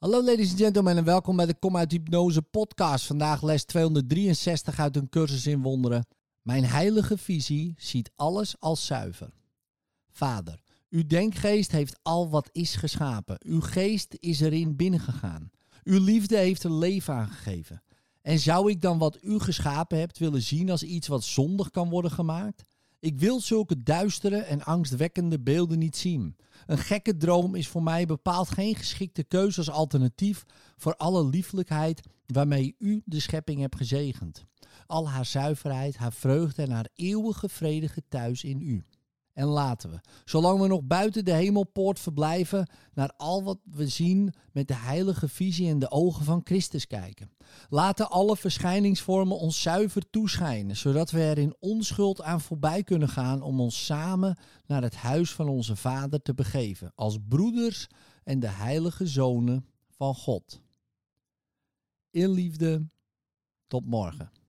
Hallo ladies and gentlemen en welkom bij de Kom uit Hypnose podcast. Vandaag les 263 uit een cursus in wonderen. Mijn heilige visie ziet alles als zuiver. Vader, uw denkgeest heeft al wat is geschapen. Uw geest is erin binnengegaan. Uw liefde heeft er leven aan gegeven. En zou ik dan wat u geschapen hebt willen zien als iets wat zondig kan worden gemaakt? Ik wil zulke duistere en angstwekkende beelden niet zien. Een gekke droom is voor mij bepaald geen geschikte keuze als alternatief voor alle lieflijkheid waarmee u de schepping hebt gezegend. Al haar zuiverheid, haar vreugde en haar eeuwige vrede thuis in u. En laten we, zolang we nog buiten de hemelpoort verblijven, naar al wat we zien met de heilige visie en de ogen van Christus kijken. Laten alle verschijningsvormen ons zuiver toeschijnen, zodat we er in onschuld aan voorbij kunnen gaan om ons samen naar het huis van onze Vader te begeven, als broeders en de heilige zonen van God. In liefde, tot morgen.